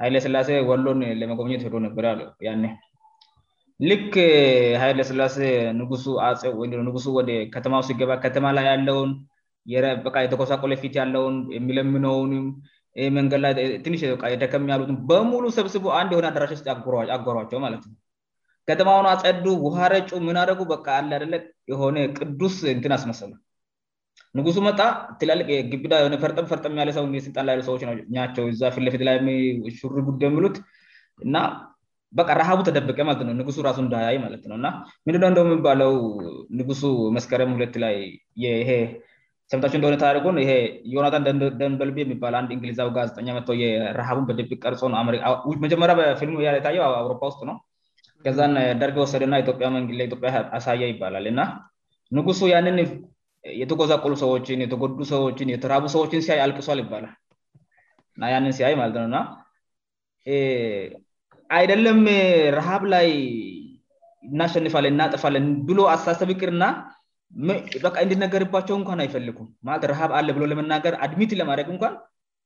ኃይለስላሴ ወሎን ለመጎብኘት ሄዶ ነበር ልክ ሀይ ለስላሴ ንጉሱ አውንጉሱ ወደ ከተማውስ ገባ ከተማ ላይ ያለውን የተኮሳቆለፊት ያለውን የሚለምነውንምመንገድ ላ ሽ የተከሚ ያሉትን በሙሉ ሰብስቦ አንድ የሆነ አዳራሽውስጥ አጎሯቸው ማለትነው ከተማውን አፀዱ ውሃረጩ ምንአደረጉ በ አለደለቅ የሆነ ቅዱስ እንትን አስመሰሉ ንጉሱ መጣ ትልቅግቢዳርጠርጠ ያለሰውልጣን ሰዎች ቸው ትለፊትላይሹርጉድ የምሉትእና በቃ ረሃቡ ተደበቀ ማለትነው ንጉሱ ራሱን ዳያይ ማለት ነውና ምድው እንደሚባለው ንጉሱ መስከረ ት ላይ ሰታችን እንደሆነ ታሪን ይ ዮናን ደንበል ሚባድ ንግሊዛ ጋዜኛውሃቡ በደብቅ ቀር መጀመሪያበልሙየታውአሮውስጥ ነው ከዛን ደርገ ወሰደና ኢጵያትጵያ አሳየ ይባላልእና ንጉሱ ያንን የተጎዛቆሉ ሰዎችን የተጎዱ ሰችን የተራቡሰዎችን ሲይ አልቅሷል ይባላልንን ሲያይማለትነው አይደለም ረሃብ ላይ እናሸንፋ ናጠፋን ብሎ አሳሰብቅርናበ እንድነገርባቸውእንኳን አይፈልጉ ሃብ አ ብሎመናገር አድሚት ለማድግእንኳን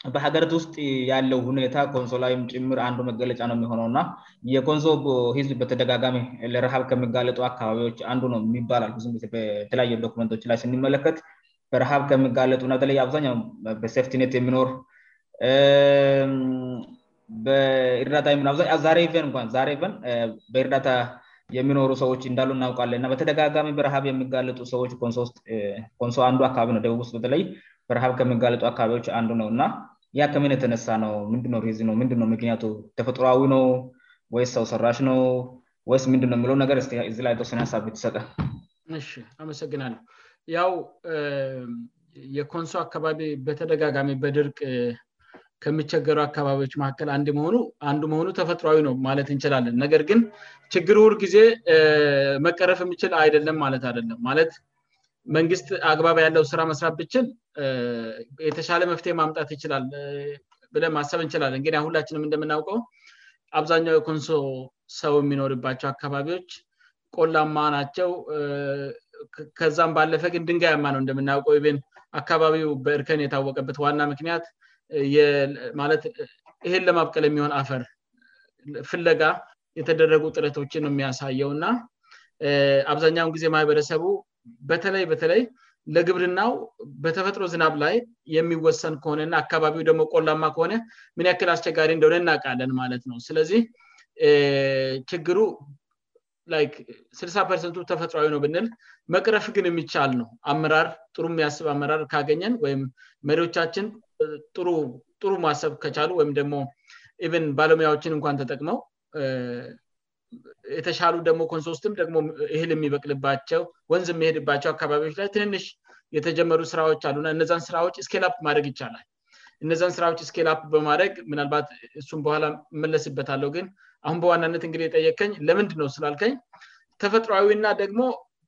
በሀገሪት ውስጥ ያለው ኔ ኮንሶላዊጭምር አንዱ መገለጫ ነው የሚሆነውእና የኮንሶ ዝ በተደጋጋሚ ለረሃብ ከሚጋለጡ አካባቢዎች አንዱ ነው ባላል ብጊ ተለያዩ ዶመንቶች ላይ ስንመለከት በረሃብ ከሚጋለጡና በተለ አብዛኛው በሴፍትነት የሚኖር በእርዳታ ዛሬ ንእሬ ን በእርዳታ የሚኖሩ ሰዎች እንዳሉ እናውቃላ እና በተደጋጋሚ በረሃብ የሚጋለጡ ሰዎችሶኮንሶ አንዱ አካባቢ ነው ደቡብ ውስጥ በተለይ በረሃብ ከሚጋለጡ አካባቢዎች አንዱ ነውእና ያ ከምን የተነሳ ነው ምንድ ዝ ምንድ ምክንያቱ ተፈጥሮዊ ነው ወይስ ሰው ሰራሽ ነው ወይስ ምንድ የሚለው ነገር ዚ ላይ ተወስነ ሳብ ቤትሰጠ አመሰግናለው ያው የኮንሶ አካባቢ በተደጋጋሚ በድርቅ ከሚቸገሩ አካባቢዎች መካከል ኑአንዱ መሆኑ ተፈጥሯዊ ነው ማለት እንችላለን ነገር ግን ችግር ውር ጊዜ መቀረፍ የምችል አይደለም ማለት አደለም ማለት መንግስት አግባብ ያለው ስራ መስራት ብችል የተሻለ መፍትሄ ማምጣት ይችላል ብለን ማሰብ እንችላለን ግ ሁላችንም እንደምናውቀው አብዛኛው የኮንሶ ሰው የሚኖርባቸው አካባቢዎች ቆላማ ናቸው ከዛም ባለፈ ግን ድንጋያማ ነው እንደምናውቀው ብን አካባቢው በእርከን የታወቀበት ዋና ምክንያት ማለት ይህን ለማብቀል የሚሆን አፈር ፍለጋ የተደረጉ ጥረቶችን የሚያሳየው እና አብዛኛውን ጊዜ ማህበረሰቡ በተለይ በተለይ ለግብርናው በተፈጥሮ ዝናብ ላይ የሚወሰን ከሆነና አካባቢው ደግሞ ቆላማ ከሆነ ምን ያክል አስቸጋሪ እንደሆነ እናውቃለን ማለት ነው ስለዚህ ችግሩ ይ ስልሳ ፐርሰንቱ ተፈጥሯዊ ነው ብንል መቅረፍ ግን የሚቻል ነው አመራር ጥሩ የሚያስብ አመራር ካገኘን ወይም መሪዎቻችን ጥሩ ማሰብ ከቻሉ ወይም ደግሞ ብን ባለሙያዎችን እንኳን ተጠቅመው የተሻሉ ደግሞ ኮንሶ ውስጥም ደግሞ እህል የሚበቅልባቸው ወንዝ የሚሄድባቸው አካባቢዎች ላይ ትንንሽ የተጀመሩ ስራዎች አሉና እነዛን ስራዎች ስኬልፕ ማድረግ ይቻላል እነዛን ስራዎች ስኬልፕ በማድረግ ምናልባት እሱም በኋላ የመለስበታለው ግን አሁን በዋናነት እንግዲ የጠየከኝ ለምንድን ነው ስላልከኝ ተፈጥሮዊና ደግሞ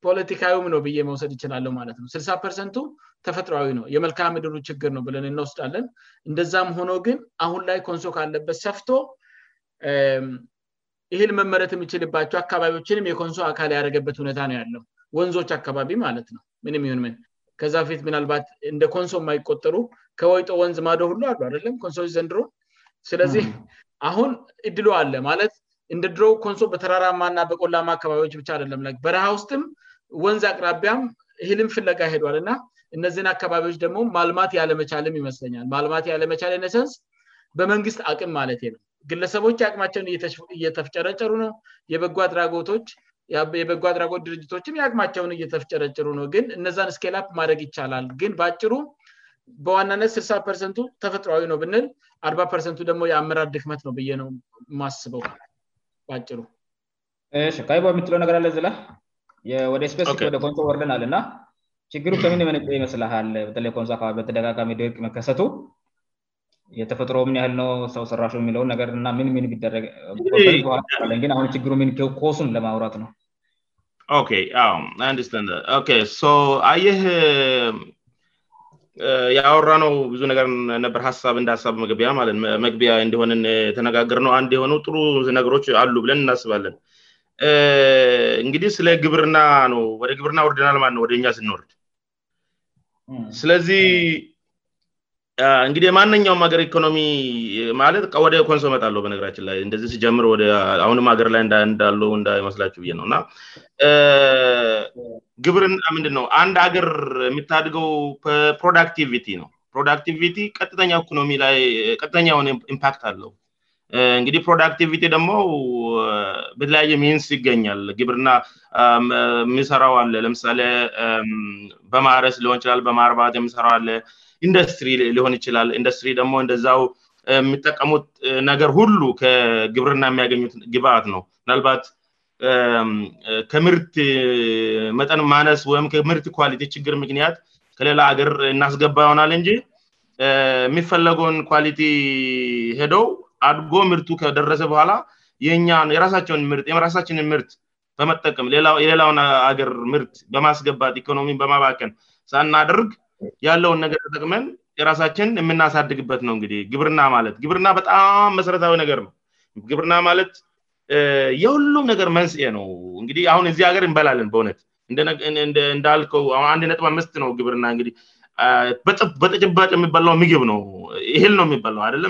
ፖለቲካዊም ነው ብዬ መውሰድ ይችላለሁ ማለት ነ ስልሳ ፐርሰንቱ ተፈጥሯዊ ነው የመልካ ምድሩ ችግር ነው ብለን እናወስዳለን እንደዛም ሆኖ ግን አሁን ላይ ኮንሶ ካለበት ሰፍቶ ይህን መመረት የሚችልባቸው አካባቢዎችንም የኮንሶ አካል ያደረገበት ሁኔታ ነው ያለው ወንዞች አካባቢ ማለት ነው ምንምንምን ከዛ በፊት ምናልባት እንደ ኮንሶ የማይቆጠሩ ከወይጦ ወንዝ ማዶ ሁ አሉ አደለም ኮንሶች ዘንድሮ ስለዚህ አሁን እድሎ አለ ማለት እንደ ድሮ ኮንሶ በተራራማ ና በቆላማ አካባቢዎች ብቻ አደለም በረሃ ውስጥም ወንዝ አቅራቢያም ህልም ፍለጋ ይሄዷል እና እነዚን አካባቢዎች ደግሞ ማልማት ያለመቻልም ይመስለኛል ማልማት ያለመቻል ነሰንስ በመንግስት አቅም ማለት ነው ግለሰቦች ያቅማቸውን እየተፍጨረጨሩ ነው የበጎ አድራጎት ድርጅቶችም የአቅማቸውን እየተፍጨረጭሩ ነው ግን እነዛን ስኬላፕ ማድደግ ይቻላል ግን በጭሩ በዋናነት ስልሳ ፐርሰንቱ ተፈጥሯአዊ ነው ብንል አርባ ርሰንቱ ደግሞ የአመራር ድክመት ነው ብ ነው ማስበው በጭሩ ከይቦ የሚትለው ነገር አለዝላ ወደ ስፔስ ወደ ኮንጮ ወርደናአል እና ችግሩ hmm. ከምን መንጨ ይመስላል በተለይ ኮንሶ አካባቢ በተደጋጋሚ ድርቅ መከሰቱ የተፈጥሮ ምን ያህል ነው ሰው ስራሹ የሚለው ገርና ምን ን ደለግአሁ ሩ ምን ኮሱን ለማውራት ነው ንስን ይህ የአወራ ነው ብዙ ነገር ነበር ሀሳብ እንደሀሳብ መግቢያ ማለት መግቢያ እንዲሆንን ተነጋገር ነው አንድ የሆነው ጥሩ ነገሮች አሉ ብለን እናስባለን እንግዲህ ስለ ግብርና ነው ወደ ግብርና ኦርድናል ማለ ነው ወደእኛ ስንወርድ ስለዚህ እንግዲህ የማነኛውም አገር ኢኮኖሚ ማለትወደ ኮንሶመት አለው በነገራችን ላይ እንደዚህ ሲጀምር አሁንም ሀገር ላይ እንዳሉ እንዳይመስላችሁ ነው እና ግብርና ምንድነው አንድ አገር የሚታድገው ፕሮዳክቲቪቲ ነው ፕሮዳክቲቪቲ ቀጥኛ ኢኮኖሚ ይጥኛ ኢምፓክት አለው Eh, እንግዲህ ፕሮዳክቲቪቲ ደግሞ eh, በተለያየ ሚንስ ይገኛል ግብርና የሚሰራው አለ ለምሳሌ በማረስ ሊሆን ይችላል በማርባት የሚሰራው አለ ኢንዱስትሪ ሊሆን ይችላል ኢንዱስትሪ ደሞ እንደዛው የሚጠቀሙት ነገር ሁሉ ከግብርና የሚያገኙት ግብአት ነው ምናልባት ከምርት መጠን ማነስ ወይም ከምርት ኳሊቲ ችግር ምክንያት ከሌላ ሀገር እናስገባ ይሆናል እንጂ የሚፈለገውን ኳሊቲ ሄደው አድጎ ምርቱ ከደረሰ በኋላ የኛ የራሳቸውንየራሳችንን ምርት በመጠቀም ሌላውን አገር ምርት በማስገባት ኢኮኖሚ በማባቀን ሳናደርግ ያለውን ነገር በጠቅመን የራሳችን የምናሳድግበት ነው እንግዲህ ግብርና ማለት ግብርና በጣም መሰረታዊ ነገር ነው ግብርና ማለት የሁሉም ነገር መንስኤ ነው እንግዲህ አሁን እዚህ ሀገር እንበላልን በእውነት እንዳልከው ሁአንድ ነጥብ ምስት ነው ግብርና እግህ በጠጭባጭ የሚባለው ምግብ ነው ይህል ነው የሚባው አይደለ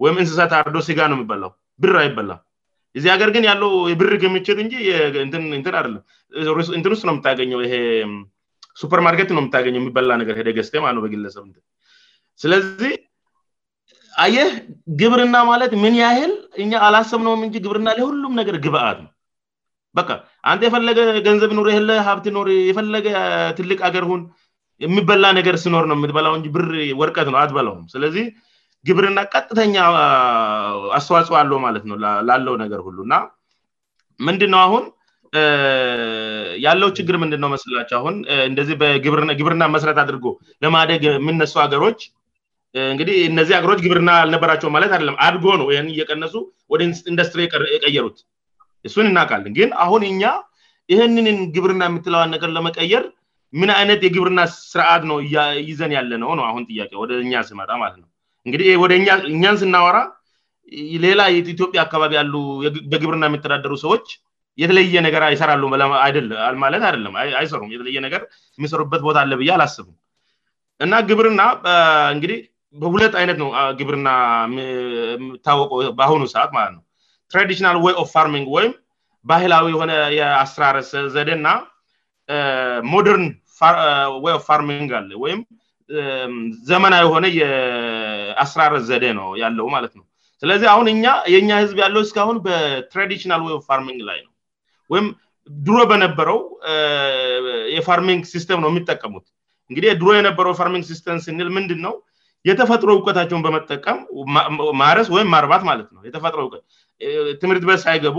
ወይም እንስሳት አርዶ ሲጋ ነው የሚበላው ብር አይበላ እዚህ ሀገር ግን ያለው ብር ሚችል እንጂ ን አለምእትን ስጥ ነው ምታገኘው ይ ሱፐርማርኬት ው ኘየበላነ ደገስበሰብ ስለዚህ አየህ ግብርና ማለት ምን ያህል እኛ አላሰብነውም እን ግብርና ሁሉም ነገር ግብአት ነው በካ አንተ የፈለገ ገንዘብ ኖር ሀብት ኖ የፈለገ ትልቅ አገር ሁን የሚበላ ነገር ሲኖር ነው የበላውእብርርቀት ነው አትበላው ስለህ ግብርና ቀጥተኛ አስተዋጽኦ አለ ማለት ነው ላለው ነገር ሁሉእና ምንድነው አሁን ያለው ችግር ምንድነው መስላቸው አሁን እንደዚህ በግብርና መሰረት አድርጎ ለማደግ የምነሱ አገሮች እንግዲህ እነዚህ አገሮች ግብርና አልነበራቸው ማለት አደለም አድጎ ነው ይህን እየቀነሱ ወደ ኢንዱስትሪ የቀየሩት እሱን እናካል ግን አሁን እኛ ይህንንን ግብርና የምትለዋን ነገር ለመቀየር ምን አይነት የግብርና ስርአት ነው እይዘን ያለነው ነው አሁን ጥያቄ ወደእኛ ሲመጣ ማለት ነው እንግዲህ ወደ እኛን ስናወራ ሌላ ኢትዮጵያ አካባቢ ያሉ በግብርና የሚተዳደሩ ሰዎች የተለየ ነገር ይሰራሉ ማለ ም አይሰሩም የተለየ ነገር የሚሰሩበት ቦታ አለብዬ አላስብም እና ግብርና እንግዲህ በሁለት አይነት ነው ግብርና ታወቀ በአሁኑ ሰዓት ማለትነው ትራዲሽናል ኦፍ ፋርሚንግ ወይም ባህላዊ የሆነ የአራረሰ ዘደና ሞደርን ፋርሚንግ አለ ወይም ዘመና የሆነ አስራረ ዘደ ነው ያለው ማለት ነው ስለዚህ አሁን እኛ የኛ ህዝብ ያለው እስካሁን በትራዲሽናል ይ ፋርሚንግ ላይ ነው ወይም ድሮ በነበረው የፋርሚንግ ሲስተም ነው የሚጠቀሙት እንግዲ ድሮ የነበረው ፋርሚግ ሲስም ስንል ምንድን ነው የተፈጥሮ እውቀታቸውን በመጠቀም ማረስ ወይም ማርባት ማለትነው የተፈጥሮ ት ትምህርት ቤስ ሳይገቡ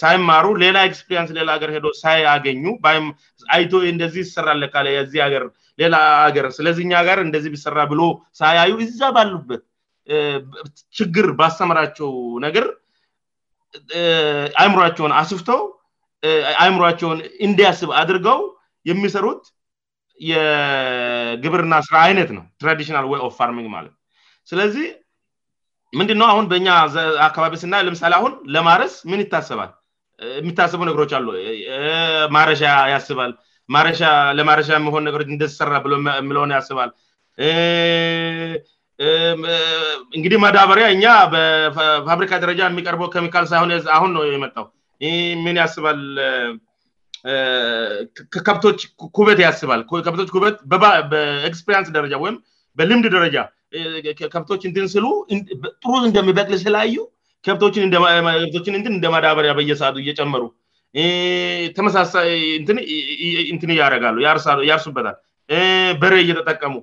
ሳይማሩ ሌላ ክስፕሪንስ ሌላ አገር ሄዶ ሳያገኙ ይም አይቶ እንደዚህ ይሰራለካለ የዚህ ሀገር ሌላ ሀገር ስለዚህኛ ጋር እንደዚህ ቢሰራ ብሎ ሳያዩ እዛ ባሉበት ችግር ባሰምራቸው ነገር አይምሯቸውን አስፍተው አይምሯቸውን እንዳያስብ አድርገው የሚሰሩት የግብርና ስራ አይነት ነው ትራዲሽናል ኦፍ ፋርሚግ ማለት ስለዚህ ምንድነው አሁን በኛ አካባቢ ስናየ ለምሳሌ አሁን ለማረስ ምን ይታሰባል የሚታስቡ ነገሮች አሉ ማረሻ ያስባል ማረሻ ለማረሻ የሆን ነገሮች እንደሰራ ብሎ የለሆነ ያስባል እንግዲህ ማዳበሪያ እኛ በፋብሪካ ደረጃ የሚቀርበው ኬሚካል ሳሆን አሁን ነው የመጣው ምን ያስባል ከብቶች ኩበት ያስባል ከብቶች ት በክስፐሪንስ ደረጃ ወይም በልምድ ደረጃ ከብቶች ንትን ስሉ ጥሩ እንደሚበቅል ስላዩ ከከብቶችንንትን እንደ ማዳበሪያ በየሳሉ እየጨመሩ ተመሳሳይ ን እያደረጋሉያርሱበታል በሬ እየተጠቀሙ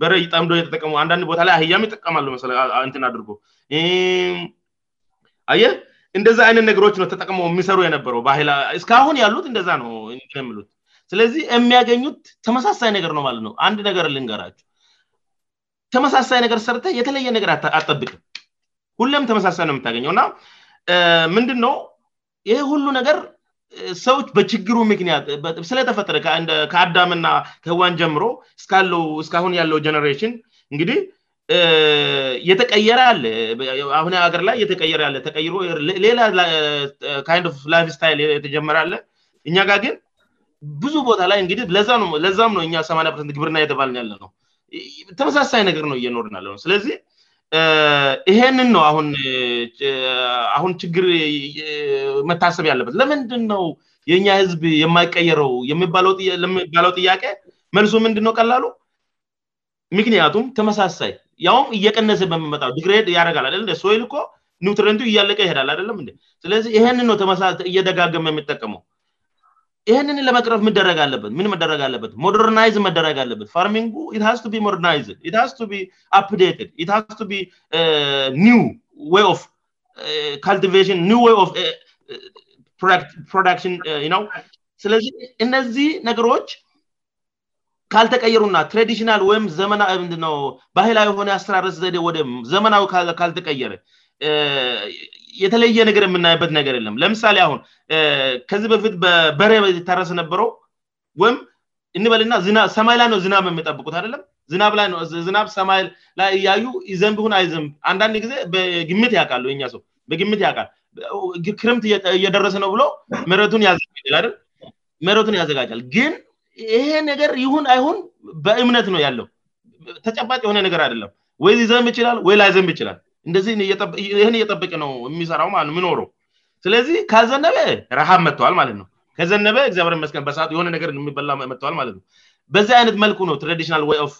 በጠምዶ እጠቀሙአንዳንድ ቦታላይ አህያም ይጠቀማሉንትን አድርጎ እንደዛ አይነት ነገሮች ነው ተጠቅመው የሚሰሩ የነበረው ባ እስካሁን ያሉት እንደ ነው ሚሉት ስለዚህ የሚያገኙት ተመሳሳይ ነገር ነው ማለትነው አንድ ነገር ልንገራችው ተመሳሳይ ነገር ሰርተ የተለየ ነገር አጠብቅም ሁም ተመሳሳይ ነው የምታገኘው እና ምንድንነው ይህ ሁሉ ነገር ሰውች በችግሩ ምክንያት ስለተፈጠረ ከአዳምና ህዋን ጀምሮ እውእስካአሁን ያለው ጀነሬሽን እንግዲህ የተቀየረ አለ አሁ ሀገር ላይ የተቀየረ ለ ቀሮሌላ ይ ላፍ ስታይል የተጀመረአለ እኛ ጋ ግን ብዙ ቦታ ላይ እንግዲህ ለዛም ነው እ 8 ርሰት ግብርና የተባል ያለ ነው ተመሳሳይ ነገር ነው እየኖርናአለነው ስለዚህ ይሄንን ነው አሁን ችግር መታሰብ ያለበት ለምንድንነው የኛ ህዝብ የማይቀየረው ለሚባለው ጥያቄ መልሱ ምንድንነው ቀላሉ ምክንያቱም ተመሳሳይ ያውም እየቀነሰ በሚመጣው ዲግሬድ ያደረጋልአም ሰ ይልኮ ኒውትሬንቱ እያለቀ ይሄዳል አይደለም ስለዚህ ይሄንን ነው እየደጋገመ የምጠቀመው ይህንን ለመቅረፍ ምደረግ አለበት ምን መደረግ አለበት ደርናይዝን መደረግ አለበት ፋርሚንጉ ር ፕን ስለዚ እነዚህ ነገሮች ካልተቀየሩእና ትሬዲሽናል ወይም ዘና ባህላዊ ሆነ አስተራረስ ዘወደ ዘመናዊ ካልተቀየረ uh, የተለየ ነገር የምናይበት ነገር የለም ለምሳሌ አሁን ከዚህ በፊት በበሬ ታረስ ነበረው ወይም እኒ በልና ሰማይ ላይ ነው ዝናብ የሚጠብቁት አደለም ዝና ው ዝናብ ሰማይ ላይ እያዩ ዘንብ ሁን አይዘንብ አንዳንድ ጊዜ በግ ያውቃል ሰው በግት ያውቃል ክርምት እየደረሰ ነው ብሎ መረቱን ያዘጋጃል ግን ይሄ ነገር ይሁን አይሁን በእምነት ነው ያለው ተጨባጭ የሆነ ነገር አይደለም ወይ ዘንብ ይችላል ወይ ላ ዘንብ ይችላል እንደዚህ ይህን እየጠበቅ ነው የሚሰራው ለት ይኖረው ስለዚህ ከዘነበ ረሃብ መጥተዋል ማለትነው ከዘነበ ግዚ መ የሆነ ነገር ሚበላጥተዋል ማለትው በዚህ አይነት መልኩ ነው ትራዲሽናል ይ ኦፍ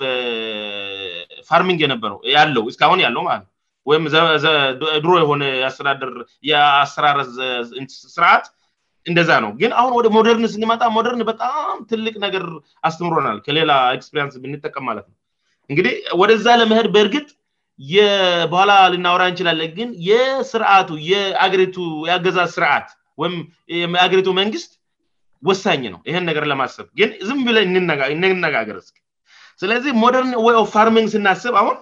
ፋርሚንግ ነበረ ያለው እስሁን ያለውት ወይም ድሮ የሆነ ስተዳደር የአሰራረ ስርዓት እንደዛ ነው ግን አሁን ወደ ሞደርንስ ጣ ደርን በጣም ትልቅ ነገር አስተምረናል ከሌላ ክስፕሪንስ ብንጠቀም ማለት ነው እንግዲህ ወደዛ ለመህድ በእርግጥ የበኋላ ልናወራ እንችላለን ግን የስርአቱ የቱ የአገዛዝ ስርአት ወይም አገሪቱ መንግስት ወሳኝ ነው ይህን ነገር ለማሰብ ዝም ብለ እንነጋገር እስ ስለዚህ ሞደርን ፋርሚንግ ስናስብ አሁን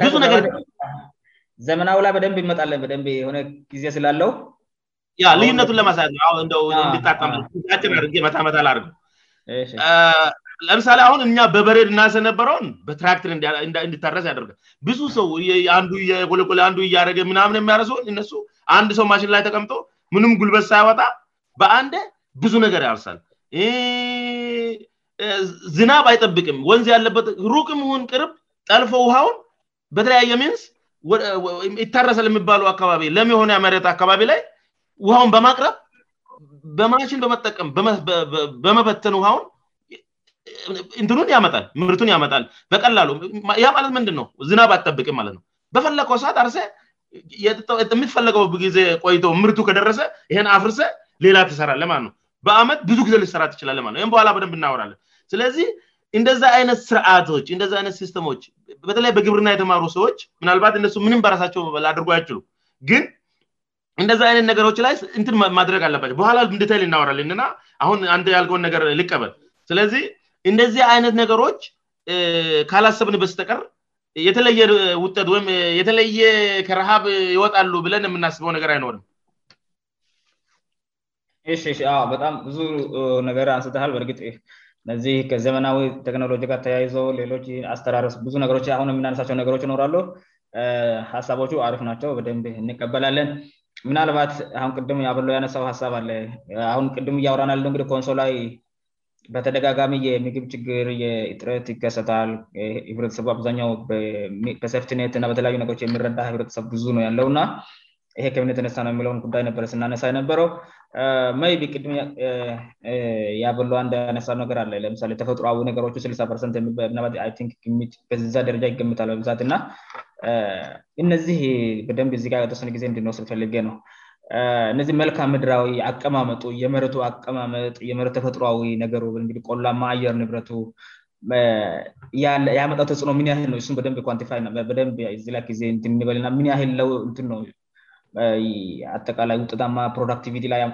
ብዙ ነገር ዘመናው ላ በደንብ ይመጣለን በደብ የሆነ ጊዜ ስላለው ልዩነቱን ለማሳት ነእን እንድቀምድመመታል አርገ ለምሳሌ አሁን እኛ በበሬድ እናስ ነበረውን በትራክትር እንዲታረስ ያደርል ብዙ ሰው ንዱቆቆ አንዱ እያደረገ ምናምን የሚያርሱን እነሱ አንድ ሰው ማሽን ላይ ተቀምጦ ምንም ጉልበት ሳያወጣ በአንድ ብዙ ነገር ያርሳል ዝናብ አይጠብቅም ወንዚ ያለበት ሩቅም ሁን ቅርብ ጠልፎ ውሃውን በተለያየ ሚንስ ይታረሰ ለሚባሉ አካባቢ ለየሆነ የመሬት አካባቢ ላይ ውሃውን በማቅረብ በማሽን በመጠቀም በመበትን ውሃውን እንትኑን ያመጣል ምርቱን ያመጣል በቀላሉያ ማለት ምንድን ነው ዝናብ አትጠብቅም ማለት ነ በፈለቀው ሰዓት አርሴ የሚትፈለገው ጊዜ ቆይቶ ምርቱ ከደረሰ ይህን አፍርሰ ሌላ ትሰራለ ማለት ነው በአመት ብዙ ጊዜ ልሰራ ትችላለ በኋላ በደንብ እናወራልን ስለዚህ እንደዛ አይነት ስርዓቶች እንደ አይነት ሲስተሞች በተለይ በግብርና የተማሩ ሰዎች ምናልባት እሱምም በራሳቸው አድርጎ አይችሉ ግን እንደዛ አይነት ነገሮች ላይ ንትን ማድረግ አለባቸው በኋላ ዴታይል እናወራልና ሁን ን ያልገውንነገር ሊቀበል እንደዚህ አይነት ነገሮች ካላሰብን በስተቀር የተለየ ውጠት ወይም የተለየ ከረሃብ ይወጣሉ ብለን የምናስበው ነገር አይኖርም ይ በጣም ብዙ ነገር አንስታል በእርግጥ እነዚህ ከዘመናዊ ቴክኖሎጂ ጋር ተያይዘው ሌሎች አስተራረ ብዙ ነገሮች አሁ የምናነሳቸው ነገሮች ኖራሉ ሀሳቦቹ አርፍ ናቸው በደንብ እንቀበላለን ምናልባት አሁን ቅድም ያበሎው ያነሳው ሀሳብ አለ አሁን ቅድም እያውራናለ እግዲህ ኮንሶላዊ በተደጋጋሚ የምግብ ችግር ጥረት ይከሰታል ህብረተሰቡ አብዛኛው በሰፍትነትናበተለያዩ ነገሮ የሚረዳ ህብረተሰብ ብዙ ነው ያለውና ይሄ ከምነት ተነሳ ነው የሚለውን ጉዳይ ነበረ ስናነሳ ነበረው ይ ቢቅድ ያበሎ ንደነሳ ነገር አለ ለምሳሌ ተፈጥሮዊ ነገሮ ስልሳር ዛ ደረጃ ይገምታል በብዛት እና እነዚህ በደንብ ዚጋየተወሰነ ጊዜ እንድንወስሩ ፈለጌ ነው እነዚህ መልካ ምድራዊ አቀማመጡ የመረቱ አቀማመጥ የመ ተፈጥሯዊ ነገቆላማ አየር ንብረቱ ያመጣው ተጽዕኖ ምን ያህል ነው በደብ ንደብላይጊዜእንበልናምን ያል ውው አጠቃላይ ውጠጣማ ፕሮዳክቲቪቲ ላይ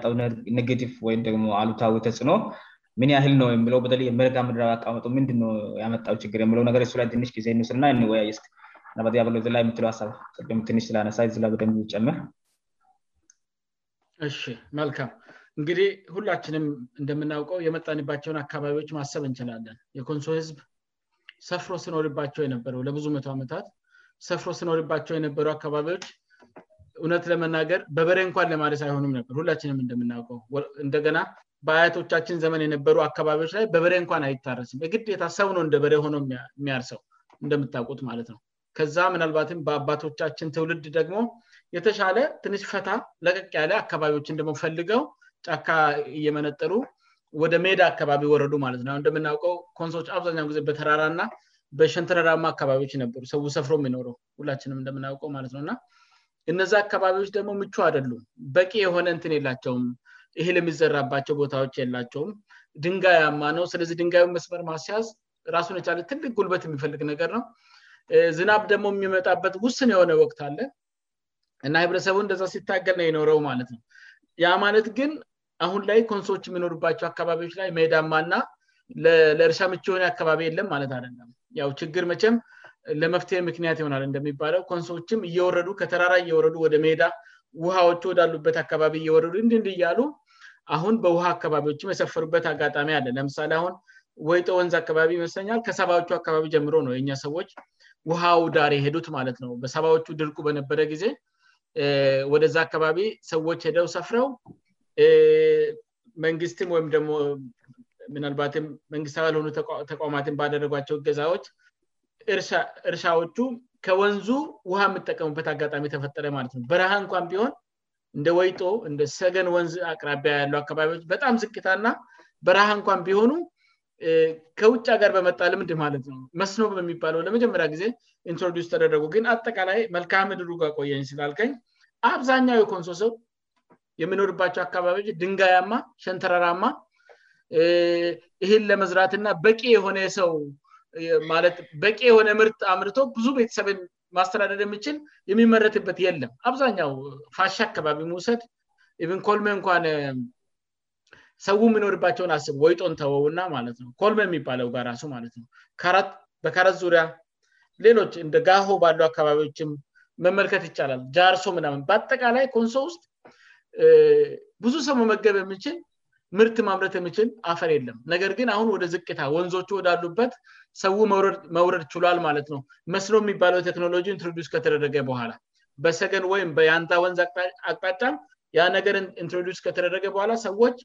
ቲቭ ወይምሞ አሉታዊ ተጽዕኖ ምን ያህል ነው የውበ መልካ ምድራዊ አቀማመጡንድ ያመጣየላይ ንሽጊዜእንስልናንወስላ የምለ አሳንሽ ስሳላበብ ይጨምር እሺ መልካም እንግዲህ ሁላችንም እንደምናውቀው የመጣኒባቸውን አካባቢዎች ማሰብ እንችላለን የኮንሶ ህዝብ ሰፍሮ ስኖሪባቸው የነበረው ለብዙ መቶ ዓመታት ሰፍሮ ስኖሪባቸው የነበሩው አካባቢዎች እውነት ለመናገር በበሬ እንኳን ለማረስ አይሆኑም ነበር ሁላችንም እንደምናውቀው እንደገና በአያቶቻችን ዘመን የነበሩ አካባቢዎች ላይ በበሬ እንኳን አይታረስም የግዴታ ሰው ነው እንደ በሬ ሆኖ የሚያርሰው እንደምታውቁት ማለት ነው ከዛ ምናልባትም በአባቶቻችን ትውልድ ደግሞ የተሻለ ትንሽ ፈታ ለቀቅ ያለ አካባቢዎች እንደሞፈልገው ጫካ እየመነጠሩ ወደ ሜዳ አካባቢ ወረዱ ማለትነሁእንደምናውቀው ኮንሶች አብዛኛውጊዜ በተራራና በሸንትረራማ አካባቢዎች ነበሩ ሰው ሰፍሮ ሚኖረውሁላን ንደምናውቀውማትነውና እነዚ አካባቢዎች ደግሞ ምቹ አደሉም በቂ የሆነ እንትን የላቸውም ይሄ ለሚዘራባቸው ቦታዎች የላቸውም ድንጋያማ ነው ስለዚህ ድንጋዩ መስመር ማስያዝ ራሱን የቻለ ትልቅ ጉልበት የሚፈልግ ነገር ነው ዝናብ ደግሞ የሚመጣበት ውስን የሆነ ወቅት አለ እና ህብረተሰቡ እንደዛ ሲታገል ነ የኖረው ማለት ነው ያ ማለት ግን አሁን ላይ ኮንሶዎች የሚኖሩባቸው አካባቢዎች ላይ ሜዳማ እና ለእርሻ ምች የሆነ አካባቢ የለም ማለት አደ ያው ችግር መቼም ለመፍትሄ ምክንያት ይሆናል እንደሚባለው ኮንሶዎችም እየወረዱ ከተራራ እየወረዱ ወደ ሜሄዳ ውሃዎቹ ወዳሉበት አካባቢ እየወረዱ እንድንዲእያሉ አሁን በውሃ አካባቢዎች የሰፈሩበት አጋጣሚ አለ ለምሳሌ አሁን ወይጦ ወንዝ አካባቢ ይመስለኛል ከሰባዎቹ አካባቢ ጀምሮ ነው የእኛ ሰዎች ውሃው ዳር የሄዱት ማለት ነው በሰባዎቹ ድርቁ በነበረ ጊዜ ወደዛ አካባቢ ሰዎች ሄደው ሰፍረው መንግስትም ወይም ደግሞ ምናልባትም መንግስትባ ለሆኑ ተቋማትን ባደረጓቸው እገዛዎች እርሻዎቹ ከወንዙ ውሃ የምጠቀሙበት አጋጣሚ ተፈጠረ ማለት ነው በረሃ እንኳን ቢሆን እንደ ወይጦ እንደ ሰገን ወንዝ አቅራቢያ ያለው አካባቢዎች በጣም ዝቂታ እና በረሃ እንኳን ቢሆኑ ከውጭ ሀገር በመጣልምድ ማለት ነው መስኖ የሚባለው ለመጀመሪያ ጊዜ ኢንትሮዲስ ተደረጉ ግን አጠቃላይ መልካምድሩጋ ቆየኝ ስላልከኝ አብዛኛው የኮንሶ ሰው የሚኖርባቸው አካባቢች ድንጋያማ ሸንተረራማ ይህን ለመዝራትና በቂ የሆነ ሰው ለ በቂ የሆነ ምርት አምርቶ ብዙ ቤተሰብን ማስተዳደር የሚችል የሚመረትበት የለም አብዛኛው ፋሽ አካባቢምውሰድ ኢብን ኮልሜ እንኳን ሰዉ የሚኖርባቸውን አስብ ወይጦን ተወውና ማለትነው ኮልመ የሚባለው ጋራሱ ማለት ነው ካት በካረት ዙሪያ ሌሎች እንደ ጋሆ ባሉ አካባቢዎችም መመልከት ይቻላል ጃርሶ ምናምን በአጠቃላይ ኮንሶ ውስጥ ብዙ ሰው መመገብ የሚችል ምርት ማምረት የሚችል አፈር የለም ነገር ግን አሁን ወደ ዝቅታ ወንዞቹ ወዳሉበት ሰዉ መውረድ ችሏል ማለት ነው መስኖ የሚባለው ቴክኖሎጂ ኢንትሮዲስ ከተደረገ በኋላ በሰገን ወይም በያንዛ ወንዝ አቅጣጫም ያነገር ኢንትሮዲስ ከተደረገ በኋላ ሰዎች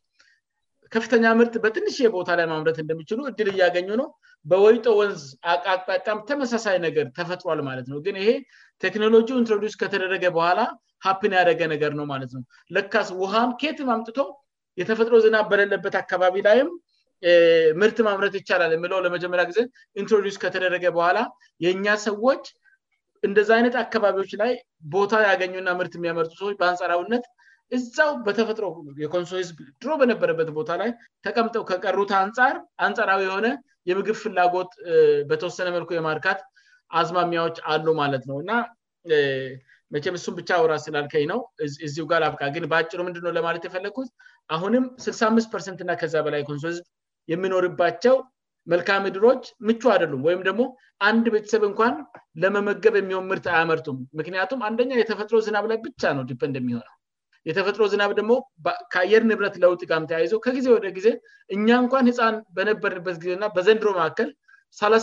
ከፍተኛ ምርት በትንሽ የቦታ ላይ ማምረት እንደሚችሉ እድል እያገኙ ነው በወይጦ ወንዝ አቃጣም ተመሳሳይ ነገር ተፈጥሯል ማለት ነው ግን ይሄ ቴክኖሎጂው ኢንትሮዲስ ከተደረገ በኋላ ሀፕን ያደገ ነገር ነው ማለት ነው ለካስ ውሃን ኬትም አምጥቶ የተፈጥሮ ዝናብ በሌለበት አካባቢ ላይም ምርት ማምረት ይቻላል የለው ለመጀመሪያ ጊዜ ኢንትሮዲስ ከተደረገ በኋላ የእኛ ሰዎች እንደዛ አይነት አካባቢዎች ላይ ቦታ ያገኙእና ምርት የሚያመርጡ ሰዎች በአንፃራውነት እዛው በተፈጥሮ የኮንሶ ህዝብ ድሮ በነበረበት ቦታ ላይ ተቀምጠው ከቀሩት አንጻር አንጻራዊ የሆነ የምግብ ፍላጎት በተወሰነ መልኩ የማርካት አዝማሚያዎች አሉ ማለት ነው እና መቼም እሱም ብቻ ውራ ስላልከኝ ነው እዚ ጋር ቃግን በአጭሩ ምንድ ለማለት የፈለግኩት አሁንም 6ሳአትርትና ከዚያ በላይ የኮንሶ ህዝብ የሚኖርባቸው መልካሚ ድሮች ምቹ አደሉም ወይም ደግሞ አንድ ቤተሰብ እንኳን ለመመገብ የሚሆን ምርት አያመርቱም ምክንያቱም አንደኛው የተፈጥሮ ዝናብ ላይ ብቻ ነው ዲ የሚሆነው የተፈጥሮ ዝናብ ደግሞ ከአየር ንብረት ለውጥ ጋም ተያይዘው ከጊዜ ወደ ጊዜ እኛ እንኳን ህፃን በነበርንበት ጊዜና በዘንድሮ መካከል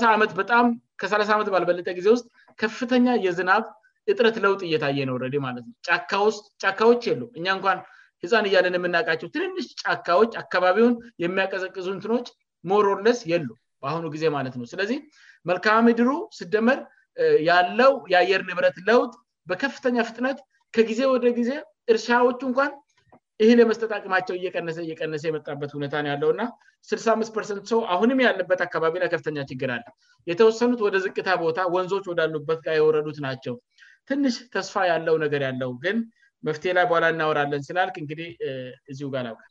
ዓመት በጣም ከ ዓመት ባልበለጠ ጊዜ ውስጥ ከፍተኛ የዝናብ እጥረት ለውጥ እየታየ ነው ረዴ ማትነጫካዎች የሉ እኛ እንኳን ህፃን እያለን የምናውቃቸው ትንልሽ ጫካዎች አካባቢውን የሚያቀፀቅዙንትኖች ሞሮርለስ የሉ በአሁኑ ጊዜ ማለት ነው ስለዚህ መልካማ ምድሩ ስደመር ያለው የአየር ንብረት ለውጥ በከፍተኛ ፍጥነት ከጊዜ ወደ ጊዜ እርሻዎቹ እንኳን ይህ ለመስጠጣቅማቸው እየቀነሰ እየቀነሰ የመጣበት ውኔታ ነው ያለውእና ስልሳ አምስት ፐርሰንት ሰው አሁንም ያለበት አካባቢ ላ ከፍተኛ ችግር አለው የተወሰኑት ወደ ዝቅታ ቦታ ወንዞች ወዳሉበት ጋ የወረዱት ናቸው ትንሽ ተስፋ ያለው ነገር ያለው ግን መፍትሄ ላይ በኋላ እናወራለን ስላልክ እንግዲህ እዚሁ ጋላውቃል